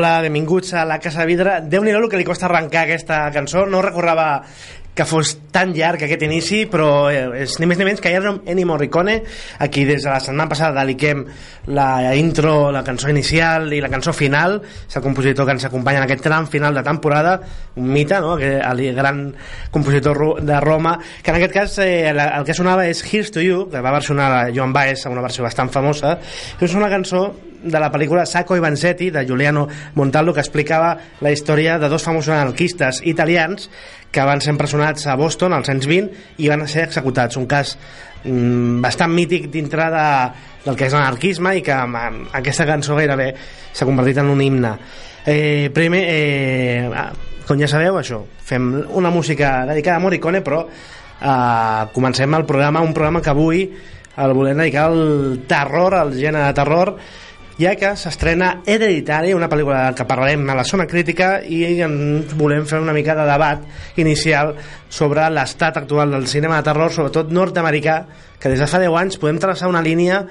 Hola, benvinguts a la Casa de Vidre. Déu-n'hi-do el que li costa arrencar aquesta cançó. No recordava que fos tan llarg aquest inici, però eh, és ni més ni menys que Ennio Morricone, aquí des de la setmana passada dediquem la intro, la cançó inicial i la cançó final, és el compositor que ens acompanya en aquest tram final de temporada, un mite, no? el gran compositor de Roma, que en aquest cas eh, el que sonava és Here's to You, que va versionar Joan Baez, una versió bastant famosa, és una cançó de la pel·lícula Sacco i Vanzetti de Giuliano Montaldo que explicava la història de dos famosos anarquistes italians que van ser empresonats a Boston als anys 20 i van ser executats. Un cas mm, bastant mític dintre de, del que és l'anarquisme i que amb aquesta cançó gairebé s'ha convertit en un himne. Eh, primer eh, ah, com ja sabeu això fem una música dedicada a Morricone però eh, comencem el programa un programa que avui el volem dedicar al terror al gènere de terror ja que s'estrena Hereditary, una pel·lícula que parlarem a la zona crítica i ens volem fer una mica de debat inicial sobre l'estat actual del cinema de terror, sobretot nord-americà, que des de fa 10 anys podem traçar una línia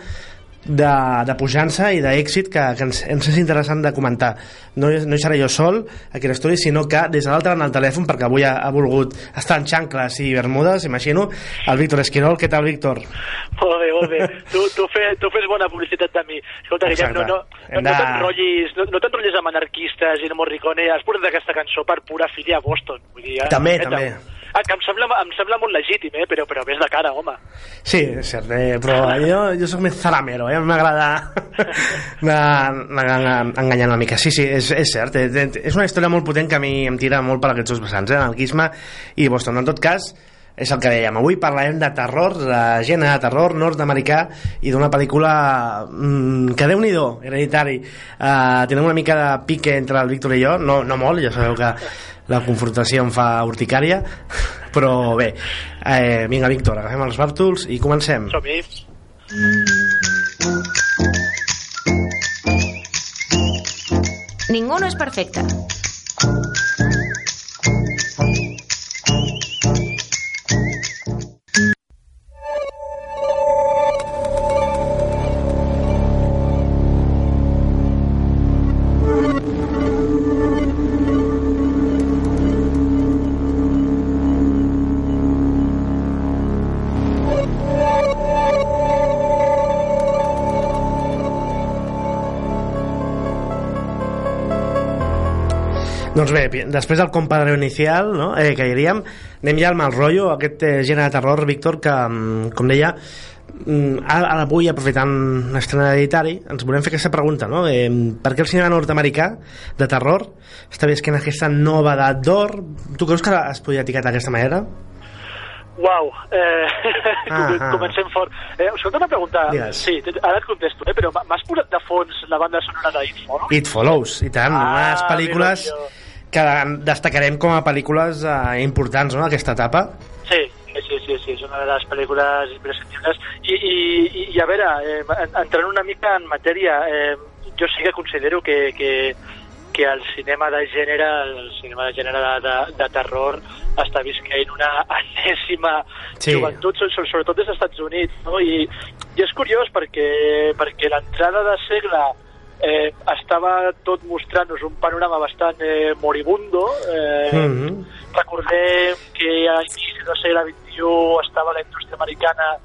de, de pujança i d'èxit que, que ens, ens és interessant de comentar. No, no hi seré jo sol aquí a l'estudi sinó que des de l'altre en el telèfon perquè avui ha, ha volgut estar en xancles i bermudes imagino, el Víctor Esquirol. Què tal Víctor? Molt bé, molt bé. Tu, tu, fe, tu fes bona publicitat de mi. Escolta Guillem, no, no, no, no t'enrotllis no, no t'enrotllis amb anarquistes i no Morricone has portat aquesta cançó per pura filia a Boston Vull dir, també, eh, també Ah, que em sembla, em sembla molt legítim, eh? però, però ves de cara, home. Sí, és cert, eh? però jo, jo soc més zaramero, eh? m'agrada enganyar una mica. Sí, sí, és, és cert, eh? és una història molt potent que a mi em tira molt per aquests dos vessants, eh? anarquisme i Boston. En tot cas, és el que dèiem, avui parlarem de terror, de gent de terror nord-americà i d'una pel·lícula mmm, que déu-n'hi-do, hereditari. Uh, tenim una mica de pique entre el Víctor i jo, no, no molt, ja sabeu que la confrontació em fa urticària, però bé, eh, vinga Víctor, agafem els bàrtols i comencem. Som-hi. Ningú no és perfecte. Doncs bé, després del compadre inicial, no? eh, que diríem, anem ja al mal rotllo, aquest eh, gènere de terror, Víctor, que, mm, com deia, mm, ara, avui, aprofitant l'estrena d'editari, ens volem fer aquesta pregunta, no? Eh, per què el cinema nord-americà de terror està en aquesta nova edat d'or, tu creus que es podria etiquetar d'aquesta manera? Uau, eh, ah, ah. comencem fort. Eh, escolta una pregunta. Digues. Sí, ara et contesto, eh, però m'has posat de fons la banda sonora d'It Follows? It Follows, i tant. Ah, unes pel·lícules que destacarem com a pel·lícules eh, importants no, aquesta etapa. Sí, sí, sí, sí, és una de les pel·lícules imprescindibles. I, i, i a veure, eh, entrant una mica en matèria, eh, jo sí que considero que, que que el cinema de gènere, el cinema de gènere de, de, de terror està visquent una enèsima sí. joventut, sobretot des dels Estats Units, no? I, i és curiós perquè, perquè l'entrada de segle eh, estava tot mostrant-nos un panorama bastant eh, moribundo. Eh, mm -hmm. Recordem que a inici del segle XXI estava la indústria americana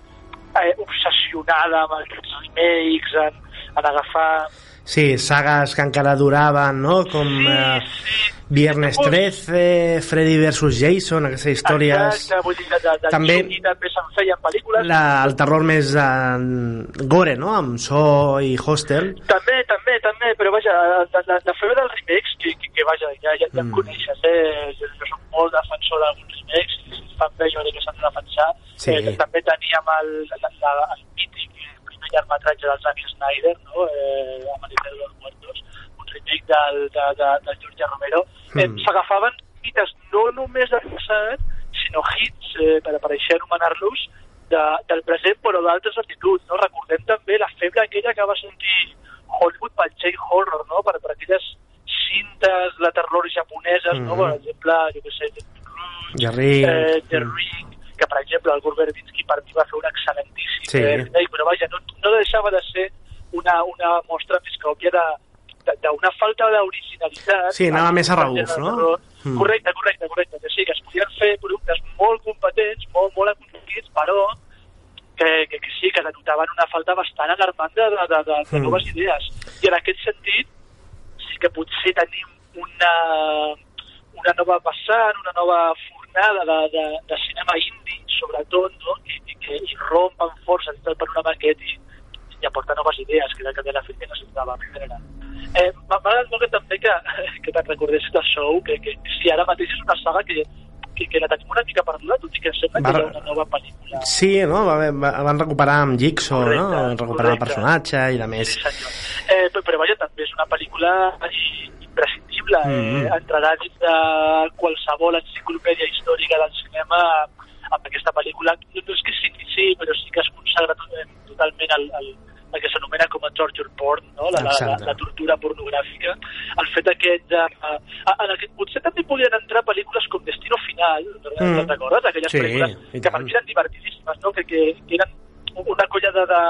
eh, obsessionada amb els remakes, en, en agafar Sí, sagas que encara duraven, no? Com sí, eh, sí. Viernes 13, Freddy vs Jason, aquestes històries... Exacte, vull dir, de, de, de també, també se'n feien pel·lícules. La, el terror més uh, gore, no? Amb So i Hostel. També, també, també, però vaja, la, la, la febre dels remakes, que, que, que vaja, ja, ja, ja mm. em coneixes, eh? Jo, jo soc molt defensor d'alguns remakes, fan bé jo crec que s'han de defensar. Sí. Eh, també teníem el, la, la, el llargmetratge del Zack Snyder, no? eh, Amanecer de los Muertos, un remake del, de, de, de George Romero, mm. eh, s'agafaven hites no només del passat, sinó hits, eh, per, això anomenar-los, de, del present però d'altres latituds. No? Recordem també la febre aquella que va sentir Hollywood pel J-horror, no? per, per aquelles cintes de terror japoneses, mm -hmm. no? per exemple, jo què sé, The Ring, eh, The mm. Ring que per exemple el Gore Verbinski per mi va fer sí. remake, però vaja, no, no deixava de ser una, una mostra més que òbvia d'una falta d'originalitat. Sí, anava més a rebuf, no? Mm. Correcte, correcte, correcte. Que sí, que es podien fer productes molt competents, molt, molt aconseguits, però que, que, que sí, que denotaven una falta bastant alarmant de, de, de, de, mm. noves idees. I en aquest sentit, sí que potser tenim una, una nova vessant, una nova fornada de, de, de cinema indi, sobretot, no? I, i que i romp amb força tot el panorama aquest i, i aporta noves idees, que era el que de la film que necessitava general. Eh, M'ha agradat molt que també que, que te'n recordessis de Show, que, que si ara mateix és una saga que, que, que la tenim una mica perduda, tot i que sembla va, que hi ha una nova pel·lícula. Sí, no? Va, va, van recuperar amb Jigsaw, correcte, no? Van recuperar correcte. el personatge i de més. Sí, senyor. Eh, però, però vaja, també és una pel·lícula imprescindible. Mm -hmm. eh, entrarà dins de qualsevol enciclopèdia històrica del cinema amb aquesta pel·lícula. No, no és que s'iniciï, però sí que es consagra totalment al, al, el que s'anomena com a torture porn, no? la, la, la, la tortura pornogràfica. El fet aquest de... Uh, en que potser també podien entrar pel·lícules com Destino Final, mm. te'n recordes? Aquelles sí, pel·lícules que per mi eren divertidíssimes, no? que, que, que eren una colla de, de,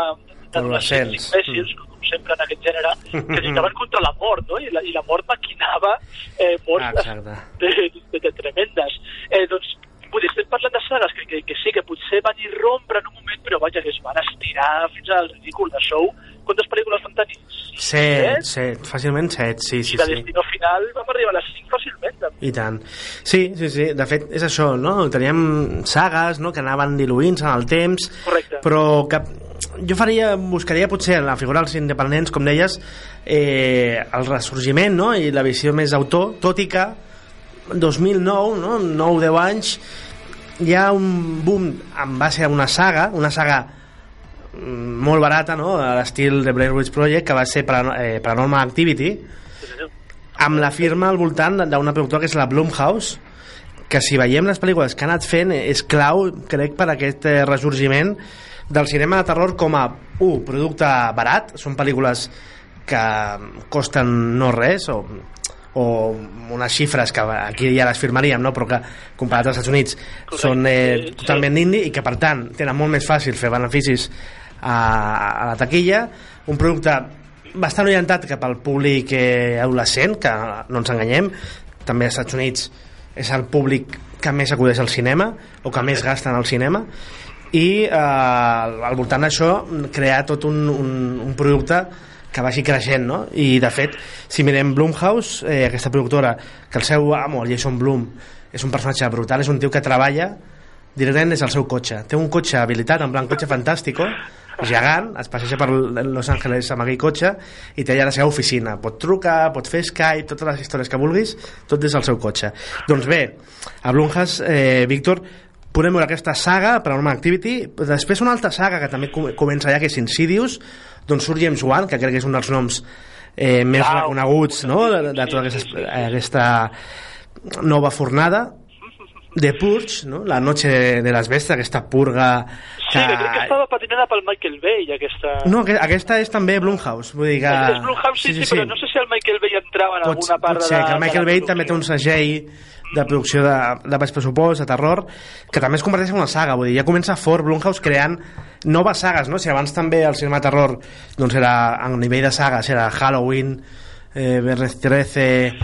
d'adolescents imbècils, mm. com sempre en aquest gènere, que lluitaven contra la mort, no? I la, i la mort maquinava eh, morts ah, de, de, de, tremendes. Eh, doncs, vull dir, estem parlant de sagues que, que, que sí, que potser van irrompre en un moment, però vaja, que es van estirar fins al ridícul de show. Quantes pel·lícules van tenir? Set, set, fàcilment set, sí, sí. I de destino sí. final vam arribar a les cinc fàcilment. També. I tant. Sí, sí, sí, de fet és això, no? Teníem sagues no? que anaven diluint-se en el temps, Correcte. però que jo faria, buscaria potser en la figura dels independents, com deies, eh, el ressorgiment no? i la visió més autor, tot i que 2009, no? 9-10 anys, hi ha un boom en base a una saga, una saga molt barata, no? a l'estil de Blair Witch Project, que va ser eh, Paranormal Activity, amb la firma al voltant d'una productora que és la Blumhouse, que si veiem les pel·lícules que ha anat fent és clau, crec, per aquest eh, ressorgiment del cinema de terror com a un producte barat, són pel·lícules que costen no res o, o unes xifres que aquí ja les firmaríem no? però que comparat als Estats Units Correcte. són eh, totalment indi i que per tant tenen molt més fàcil fer beneficis a, a la taquilla. Un producte bastant orientat cap al públic eh, adolescent que no ens enganyem. També als Estats Units és el públic que més acudeix al cinema o que més gasta en el cinema i eh, al voltant d'això crear tot un, un, un producte que vagi creixent, no? I, de fet, si mirem Blumhouse, eh, aquesta productora, que el seu amo, el Jason Blum, és un personatge brutal, és un tio que treballa directament des del seu cotxe. Té un cotxe habilitat, en plan cotxe fantàstico, gegant, es passeja per Los Angeles amb aquell cotxe i té allà la seva oficina. Pot trucar, pot fer Skype, totes les històries que vulguis, tot des del seu cotxe. Doncs bé, a Blumhouse, eh, Víctor, podem veure aquesta saga, Paranormal Activity, després una altra saga que també comença ja, que és Insidious, d'on surt James Wan, que crec que és un dels noms eh, més Wow. reconeguts no? de, de tota aquesta, aquesta nova fornada de Purge, no? la noche de les bèsties, aquesta purga Sí, que crec que estava patinada pel Michael Bay, aquesta... No, que- aquesta és també Blumhouse, vull dir que... És Blumhouse, sí, sí, sí, però no sé si el Michael Bay entrava en pot, alguna part pot ser, de, que el Michael Bay també té un segell de producció de, de baix pressupost, de terror, que també es converteix en una saga, vull dir, ja comença fort Blumhouse creant noves sagues, no? Si abans també el cinema de terror, doncs era, a nivell de sagues, era Halloween, eh, Viernes 13,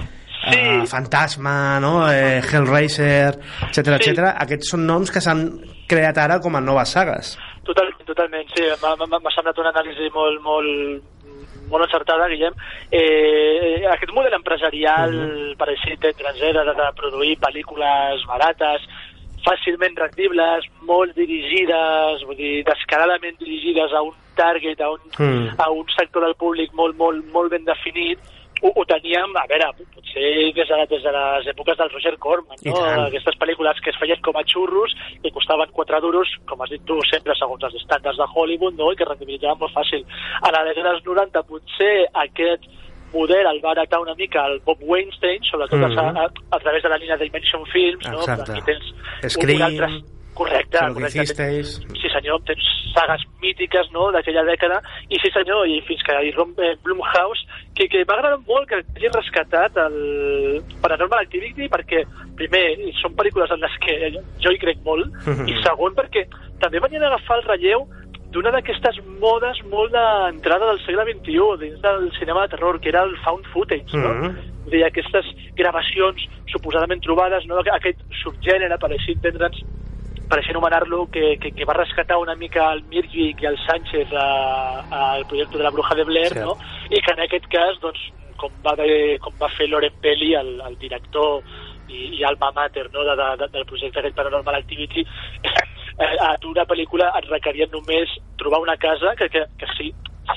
Sí. eh, Fantasma, no? eh, Hellraiser, etc Sí. etc. Aquests són noms que s'han creat ara com a noves sagues. Total, totalment, sí, m'ha semblat una anàlisi molt, molt, molt encertada, Guillem. Eh, aquest model empresarial Mhm. per així de, de, de produir pel·lícules barates, fàcilment rendibles, molt dirigides, vull dir, descaradament dirigides a un target, a un, Mm. a un sector del públic molt, molt, molt ben definit, ho, ho teníem, a veure, potser des de, des de les èpoques del Roger Corman, no? aquestes pel·lícules que es feien com a xurros i costaven 4 duros, com has dit tu, sempre segons els estàndards de Hollywood, no? i que rendibilitzaven molt fàcil. A la dècada dels 90 potser aquest model el va heretar una mica el Bob Weinstein, sobretot Mhm. a, a, a través de la línia Dimension Films, no? Exacte. Aquí tens Scream, un altre... Correcte, que correcte. hicisteis. Sí senyor, tens sagues mítiques no, d'aquella dècada i sí senyor, i fins que hi romp eh, Blumhouse que, que m'ha agradat molt que hagi rescatat el Paranormal Activity perquè primer són pel·lícules en les que jo hi crec molt i segon perquè també venien a agafar el relleu d'una d'aquestes modes molt d'entrada del segle XXI dins del cinema de terror, que era el found footage, no? Mhm. Vull dir, aquestes gravacions suposadament trobades, no? aquest subgènere, per així entendre'ns, per així anomenar-lo, que, que, que va rescatar una mica el Mirvik i el Sánchez al projecte de la Bruja de Blair, Cert. no? i que en aquest cas, doncs, com va, de, com va fer Loren Pelli, el, el director i, i alma mater no? de, de, del projecte aquest Paranormal Activity, a tu una pel·lícula et requerien només trobar una casa que, que, que sí,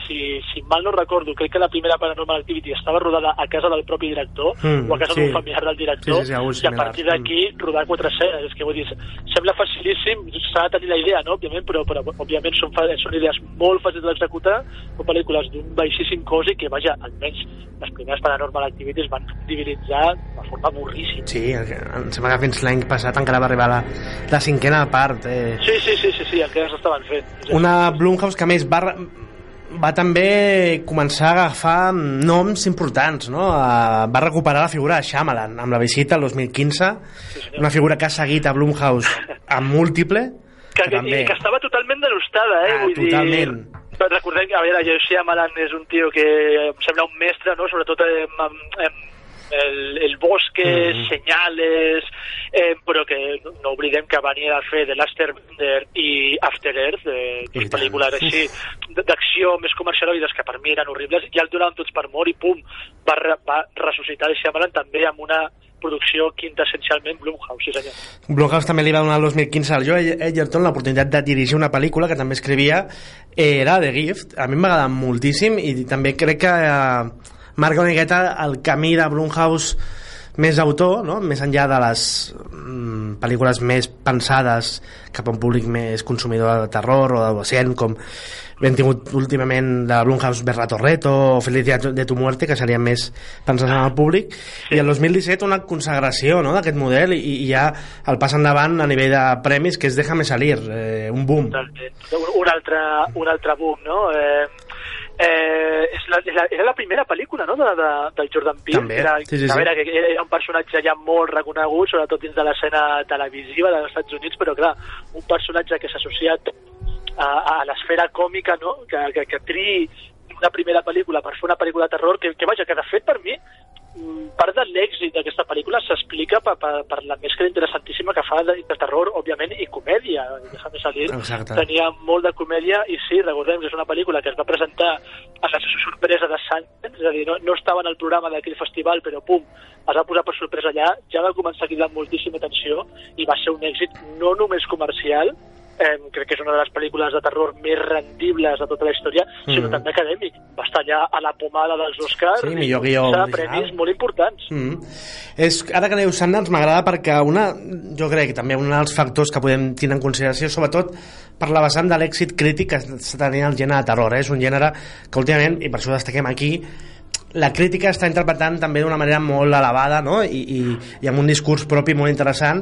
si, si mal no recordo, crec que la primera Paranormal Activity estava rodada a casa del propi director Mm, o a casa sí. d'un familiar del director Sí, sí, sí, i a partir d'aquí rodar quatre escenes és que vull dir, sembla facilíssim s'ha de tenir la idea, no? òbviament, però, però òbviament són, són idees molt fàcils d'executar són pel·lícules d'un baixíssim cost i que vaja, almenys les primeres Paranormal Activities van divinitzar de forma burríssima Sí, em sembla que fins l'any passat encara va arribar la, la cinquena part. Eh. sí, sí, sí, sí, sí encara s'estaven fent Una Blumhouse que a més va, va també començar a agafar noms importants, no? Eh, va recuperar la figura de Shyamalan amb la visita el 2015, una figura que ha seguit a Blumhouse amb múltiple, que, que, i que estava totalment denostada, eh? Ah, Vull totalment. dir... Recordem que, a veure, Shyamalan és un tio que em sembla un mestre, no? Sobretot en, en, en el, el bosque, Mhm. senyales, eh, però que no, no oblidem que venia a fer The Last Airbender i After Earth, eh, I pel·lícules així d'acció més comercialoides que per mi eren horribles, ja el donaven tots per mort i pum, va, va ressuscitar el Shyamalan també amb una producció quintessencialment Blumhouse, sí senyor. Blumhouse també li va donar el 2015 al Joe Edgerton l'oportunitat de dirigir una pel·lícula que també escrivia, eh, era The Gift. A mi m'ha agradat moltíssim i també crec que eh, marca una miqueta el camí de Blumhouse més autor, no? més enllà de les mm, pel·lícules més pensades cap a un públic més consumidor de terror o d'adolescent, com hem tingut últimament de Blumhouse Berra Torreto o Felicia de tu muerte, que serien més pensats en el públic, i el 2017 una consagració no? d'aquest model i, i ja el pas endavant a nivell de premis, que és Déjame salir, eh, un boom. Un, altre, un altre boom, no? Eh, eh, és la, és la, era la primera pel·lícula no? de, de, del Jordan Peele També, era, sí, sí, a sí. que era un personatge ja molt reconegut sobretot dins de l'escena televisiva dels Estats Units però clar, un personatge que s'ha associat a, a l'esfera còmica no? que, que, que triï una primera pel·lícula per fer una pel·lícula de terror que, que vaja, que de fet per mi part de l'èxit d'aquesta pel·lícula s'explica per, per, per la mescla interessantíssima que fa de, de terror, òbviament, i comèdia. Déjame salir. Exacte. Tenia molt de comèdia i sí, recordem que és una pel·lícula que es va presentar a la sorpresa de Sundance, és a dir, no, no estava en el programa d'aquell festival, però pum, es va posar per sorpresa allà, ja va començar a cridar moltíssima atenció i va ser un èxit no només comercial, eh, crec que és una de les pel·lícules de terror més rendibles de tota la història, sinó Mhm. també acadèmic. Va estar allà a la pomada dels Oscars Sí, i millor guió premis molt importants. Mm. És, ara que dius Sundance m'agrada perquè una, jo crec que també un dels factors que podem tenir en consideració sobretot per la vessant de l'èxit crític que està tenint el gènere de terror eh? és un gènere que últimament, i per això destaquem aquí la crítica està interpretant també d'una manera molt elevada no? I, i, i amb un discurs propi molt interessant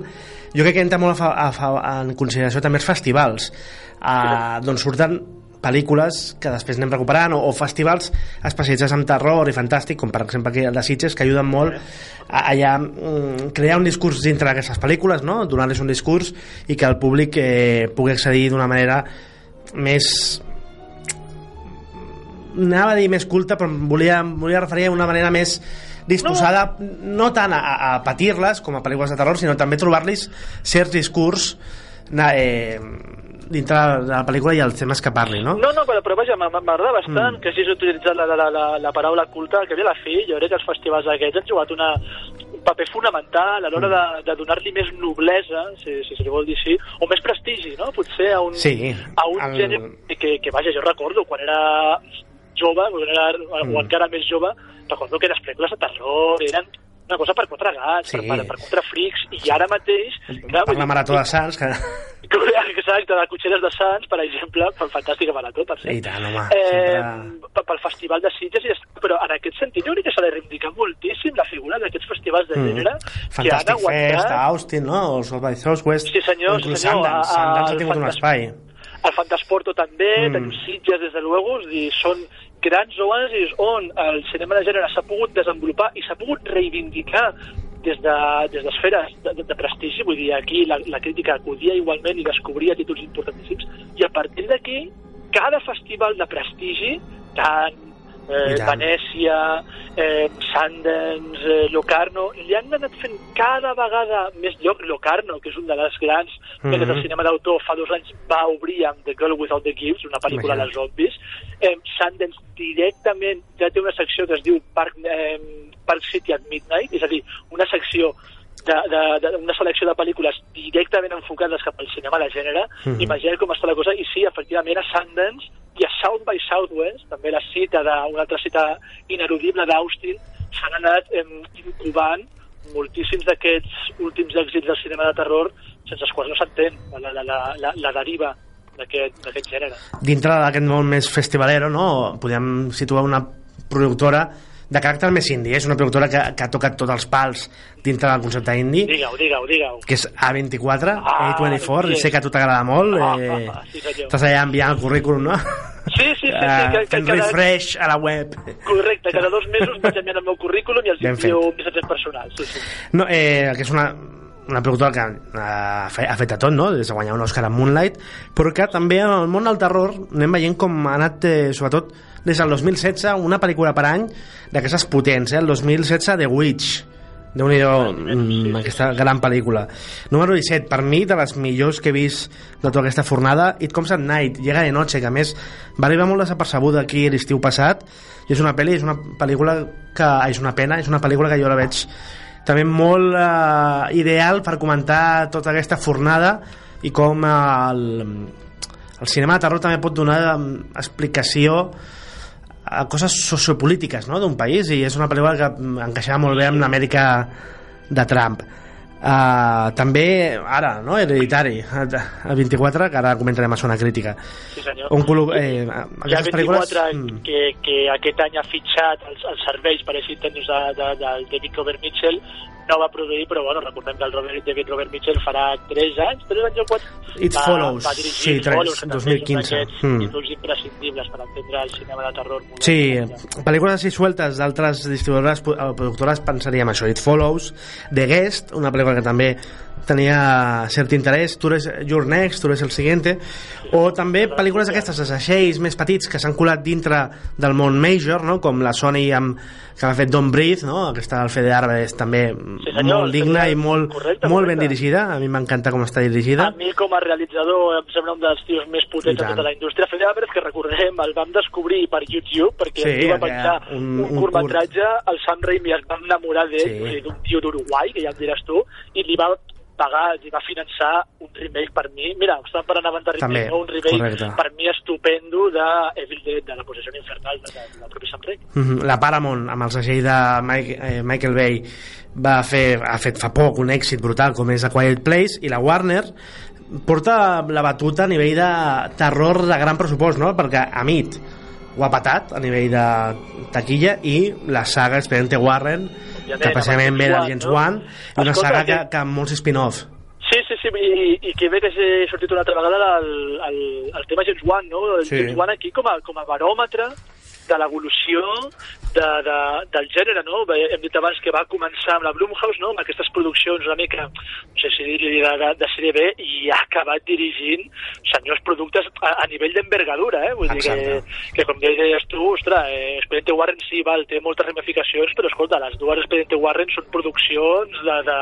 jo crec que entra molt a fa, a fa, en consideració també els festivals uh, d'on surten pel·lícules que després anem recuperant o, o festivals especialitzats en terror i fantàstic com per exemple aquí el de Sitges que ajuden molt a, a, a mm, crear un discurs dintre d'aquestes pel·lícules no? donar-les un discurs i que el públic eh, pugui accedir d'una manera més anava a dir més culta però volia, volia referir a una manera més disposada no, no tant a, a patir-les com a pel·lícules de terror sinó també trobar-los certs discurs na- eh, dintre de la pel·lícula i els temes que parli no? No, no, però, però vaja, m'a- m'agrada bastant mm. que hagis utilitzat la, la, la, la paraula culta, que ve la fi, jo crec que els festivals aquests han jugat una, un paper fonamental a l'hora de, de donar-li més noblesa, si, si se li vol dir així, o més prestigi, no? Potser a un, Sí, a un el- gènere que, que, vaja, jo recordo quan era jove, quan era, mm. o encara més jove, recordo que les pel·lícules de terror eren una cosa per quatre gats, Sí. per, per, per quatre frics, i ara mateix... Clar, per la Marató de Sants que... Exacte, de Cotxeres de Sants, per exemple, per fantàstica marató, per cert. i tant, home Eh, sempre... pe- pel Festival de Sitges, i però en aquest sentit jo crec que s'ha de reivindicar moltíssim la figura d'aquests festivals de gènere que han Mm. Aguantat... Fest, Austin, no? O South by Southwest. Sí, senyor, sí, senyor, Sundance. Sundance ha tingut un espai. El Fantasporto també, Mm. mm. tenim Sitges, des de luego, és dir, són grans oasis on el cinema de gènere s'ha pogut desenvolupar i s'ha pogut reivindicar des de, des d'esferes de, de, de prestigi, vull dir, aquí la, la crítica acudia igualment i descobria títols importantíssims, i a partir d'aquí, cada festival de prestigi, tant eh. Venècia, eh, Sundance, eh, Locarno, li han anat fent cada vegada més lloc. Locarno, que és un de les grans mm Mhm. -hmm. del cinema d'autor, fa dos anys va obrir amb The Girl Without the Gifts, una pel·lícula Imagina't. de zombis. Eh, Sundance directament ja té una secció que es diu Park, eh, Park City at Midnight, és a dir, una secció de, de, de, una selecció de pel·lícules directament enfocades cap al cinema de gènere. Mm. -hmm. Imagina't com està la cosa. I sí, efectivament, a Sundance i a South by Southwest, també la cita de, una altra cita inerudible d'Austin, s'han anat eh, incubant moltíssims d'aquests últims èxits del cinema de terror sense els quals no s'entén la, la, la, la, la deriva d'aquest d'aquest gènere. dintre d'aquest món més festivalero no? podem situar una productora de caràcter més indie, és una productora que, que ha tocat tots els pals dintre del concepte indie Digue-ho, digue-ho, digue-ho. que és A24, Ah, A24 sí. i sé que a tu t'agrada molt Ah, eh, ah, ah, sí, estàs allà enviant el currículum no? Sí, sí, sí, sí, Eh, que- que fent cada- refresh a la web Correcte, cada dos mesos vaig enviant el meu currículum i els envio missatges personals. Sí, sí. No, eh, que és una, una productora que ha, fe- ha fet a tot, no? des de guanyar un Oscar a Moonlight, però que també en el món del terror anem veient com ha anat, eh, sobretot des del 2016, una pel·lícula per any d'aquestes potents, eh? el 2016 The Witch, déu nhi mm, aquesta gran pel·lícula. Número 17, per mi, de les millors que he vist de tota aquesta fornada, It Comes at Night, Llega de Noche, que a més va arribar molt desapercebuda aquí l'estiu passat, i és una pel·li, és una pel·lícula que... És una pena, és una pel·lícula que jo la veig també molt eh, ideal per comentar tota aquesta fornada i com el, el cinema de terror també pot donar eh, explicació a coses sociopolítiques no? d'un país i és una pel·lícula que mm, encaixava molt bé amb l'Amèrica de Trump Uh, també ara, no? Hereditari a 24, que ara comentarem a zona crítica Sí, senyor. un eh, Hi ha aquestes 24 pel·lícules mm, que, que aquest any ha fitxat els, els serveis per així entendre de, de, del David Robert Mitchell no va produir, però bueno, recordem que el Robert, David Robert Mitchell farà 3 anys 3 anys o 4 It Follows, va dirigir sí, It tres, Follows, que també és 2015. un d'aquests Mm. títols imprescindibles per entendre el cinema de terror modern. Sí, pel·lícules així sueltes d'altres distribuïdores o productores pensaríem això, It Follows, The Guest, una pel·lícula que també tenia cert interès, tu eres Your Next, tu eres el siguiente, o també pel·lícules aquestes de seixells més petits que s'han colat dintre del món major, no? com la Sony amb, que ha fet Don't Breathe, no? aquesta del Fede Arba és també Sí, senyor, molt digna senyor. i molt, Correcte, molt ben dirigida, a mi m'encanta com està dirigida. A mi, com a realitzador, em sembla un dels tios més potents de tota la indústria. Fede Álvarez, que recordem, el vam descobrir per YouTube, perquè Sí, va penjar un- un, un curtmetratge, el Sam Raimi es va enamorar d'ell, Sí. d'un tio d'Uruguai, que ja em diràs tu, i li va pagar, li va finançar un remake per mi. Mira, estàvem parlant abans de També, remake, no? un remake correcte. per mi estupendo de Evil Dead, de la possessió infernal, de, de, de propi Sam Raimi. Mhm. La Paramount, amb el segell de Mike, eh, Michael Bay, va fer, ha fet fa poc un èxit brutal com és A Quiet Place, i la Warner porta la batuta a nivell de terror de gran pressupost, no? Perquè Amit ho ha patat a nivell de taquilla i la saga Expediente Warren, que precisament ve el de James Wan, i una Escolta, saga que, que- que amb molts spin-off. Sí, sí, sí, i, i que bé que s'ha sortit una altra vegada el, el, el tema James Wan, no? El Sí. James Wan aquí com a, com a baròmetre de l'evolució de, de, del gènere, no? Hem dit abans que va començar amb la Blumhouse, no? Amb aquestes produccions una mica, no sé si dir-li de, de, de sèrie B, i ha acabat dirigint senyors productes a, a nivell d'envergadura, eh? Vull dir que, Exacte. que, com deies tu, ostres, eh, Expediente Warren sí, val, té moltes ramificacions, però escolta, les dues Expediente Warren són produccions de, de,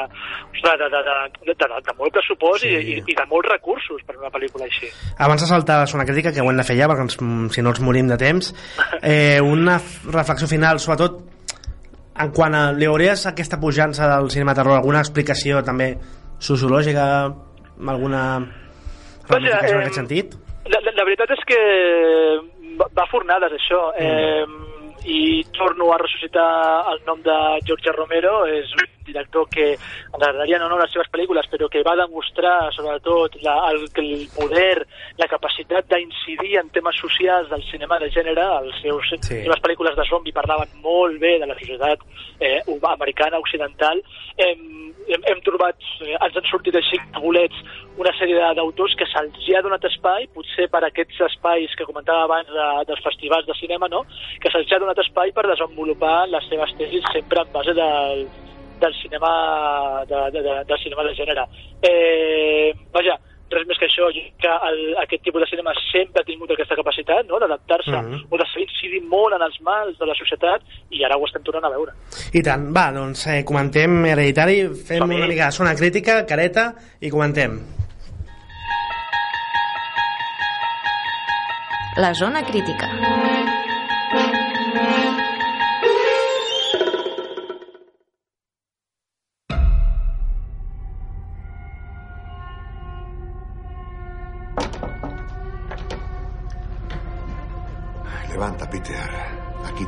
ostres, de, de, de, de, de, de molt pressupost Sí. i, i, de molts recursos per una pel·lícula així. Abans de saltar a una crítica, que ho hem de fer ja, perquè ens, si no ens morim de temps, eh, una f- reflexió final, sobretot en quant a... Li hauries aquesta pujança del cinema terror, alguna explicació també sociològica, alguna ramificació en eh, aquest sentit? La, la, la veritat és que va, fornades, això. Eh, I torno a ressuscitar el nom de George Romero, és un director que ens agradaria no, no les seves pel·lícules, però que va demostrar, sobretot, la, el, el poder, la capacitat d'incidir en temes socials del cinema de gènere. Els seus, Sí. sí. seves pel·lícules de zombi parlaven molt bé de la societat eh, americana, occidental. Hem, hem, hem trobat, eh, ens han sortit així bolets una sèrie d'autors que se'ls ha donat espai, potser per aquests espais que comentava abans de, dels festivals de cinema, no? que se'ls ha donat espai per desenvolupar les seves tesis sempre en base del, del cinema de, de, de, del cinema de gènere. Eh, vaja, res més que això, que el, aquest tipus de cinema sempre ha tingut aquesta capacitat no? d'adaptar-se Mhm. o de seguir incidint molt en els mals de la societat i ara ho estem tornant a veure. I tant, va, doncs eh, comentem Hereditari, fem Som-hi. una mica zona crítica, careta, i comentem. La zona crítica.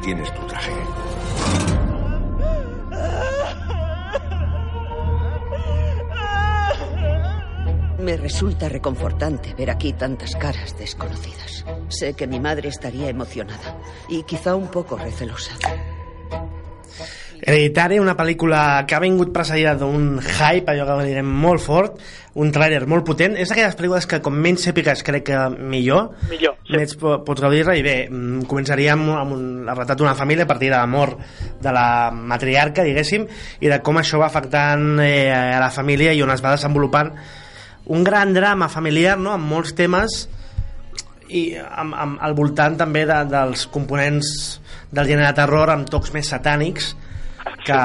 Tienes tu traje. Me resulta reconfortante ver aquí tantas caras desconocidas. Sé que mi madre estaría emocionada y quizá un poco recelosa. Hereditari, una pel·lícula que ha vingut precedida d'un hype, allò que direm molt fort, un tràiler molt potent. És d'aquelles pel·lícules que com menys èpiques crec que millor, Millor, sí. més po- pots gaudir-la i bé, mm, començaríem amb un, el retrat d'una família a partir de la mort de la matriarca, diguéssim, i de com això va afectant eh, a la família i on es va desenvolupant un gran drama familiar, no?, amb molts temes i amb, amb, al voltant també de, dels components del gènere de terror amb tocs més satànics que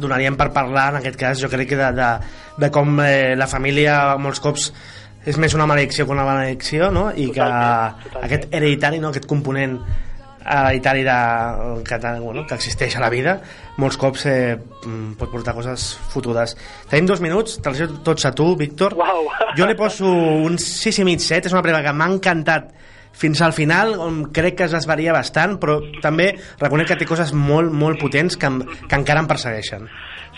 donaríem per parlar en aquest cas jo crec que de, de, de com eh, la família molts cops és més una maledicció que una benedicció no? i que Totalment, totalment. aquest hereditari no? aquest component hereditari de, que, bueno, que existeix a la vida molts cops eh, mm, pot portar coses fotudes tenim dos minuts, te'ls tots a tu Víctor Uau. jo li poso un 6 i mig 7 és una pel·lícula que m'ha encantat fins al final, on crec que es desvaria bastant, però també reconec que té coses molt, molt potents que, que encara em persegueixen.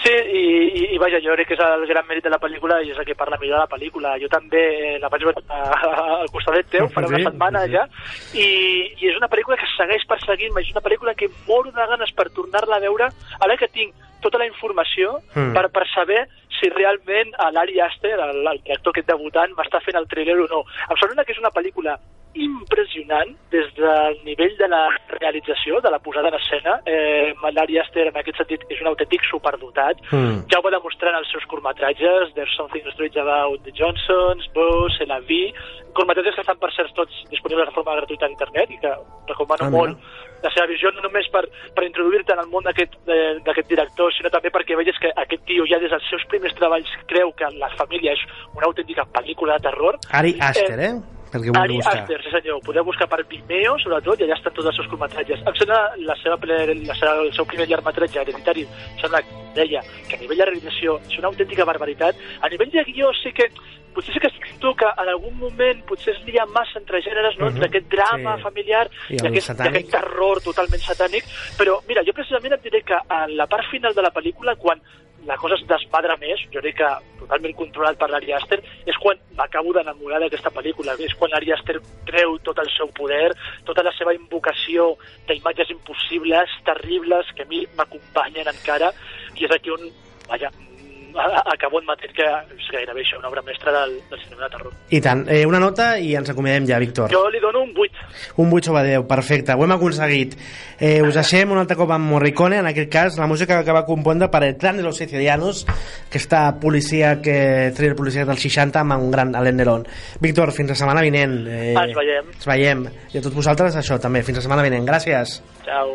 Sí, i, i, i vaja, jo crec que és el gran mèrit de la pel·lícula i és el que parla millor de la pel·lícula. Jo també eh, la vaig veure al costat teu, farà una Sí, setmana sí. ja, i, i és una pel·lícula que segueix perseguint-me, és una pel·lícula que moro de ganes per tornar-la a veure, ara que tinc tota la informació Mm. per, per saber si realment a l'Ari Aster, el, el actor aquest debutant, m'està fent el thriller o no. Em sembla que és una pel·lícula impressionant des del nivell de la realització, de la posada en escena. Eh, L'Ari Aster, en aquest sentit, és un autèntic superdotat. Mm. Ja ho va demostrar en els seus curtmetratges, There's Something Strange About the Johnsons, Bose, La Vie, curtmetratges que estan, per cert, tots disponibles de forma gratuïta a internet i que recomano Ah, molt la seva visió, no només per, per introduir-te en el món eh, d'aquest director, sinó també perquè veies que aquest tio ja des dels seus primers treballs creu que La família és una autèntica pel·lícula de terror. Ari Aster, eh? Perquè ho Ari. Aster, sí senyor, podeu buscar per Vimeo, sobretot, i allà estan tots els seus curtmetratges. Em sembla la seva, la seva, el seu primer llargmetratge, Hereditari, em sembla deia que a nivell de realització és una autèntica barbaritat. A nivell de guió sí que potser sí que sento que en algun moment potser es lia massa entre gèneres, no? Mhm, entre aquest drama sí. familiar I i, aquest, aquest terror totalment satànic, però mira, jo precisament et diré que en la part final de la pel·lícula, quan la cosa es desmadra més, jo crec que totalment controlat per l'Ari Aster, és quan m'acabo d'enamorar d'aquesta pel·lícula, és quan l'Ari Aster treu tot el seu poder, tota la seva invocació d'imatges impossibles, terribles, que a mi m'acompanyen encara, i és aquí on, vaja, mm, acabo admetent que és gairebé això, una obra mestra del, del cinema de terror. I tant. Eh, una nota i ens acomiadem ja, Víctor. Jo li dono un 8. Un 8 sobre 10, perfecte, ho hem aconseguit. Eh, us deixem un altre cop amb Morricone, en aquest cas la música que va compondre per El clan de los sicilianos, aquesta policia que thriller policia dels 60 amb un gran Alain Delon. Víctor, fins la setmana vinent. Eh, Ens veiem. Ens veiem. I a tots vosaltres, això també, fins la setmana vinent. Gràcies. Ciao.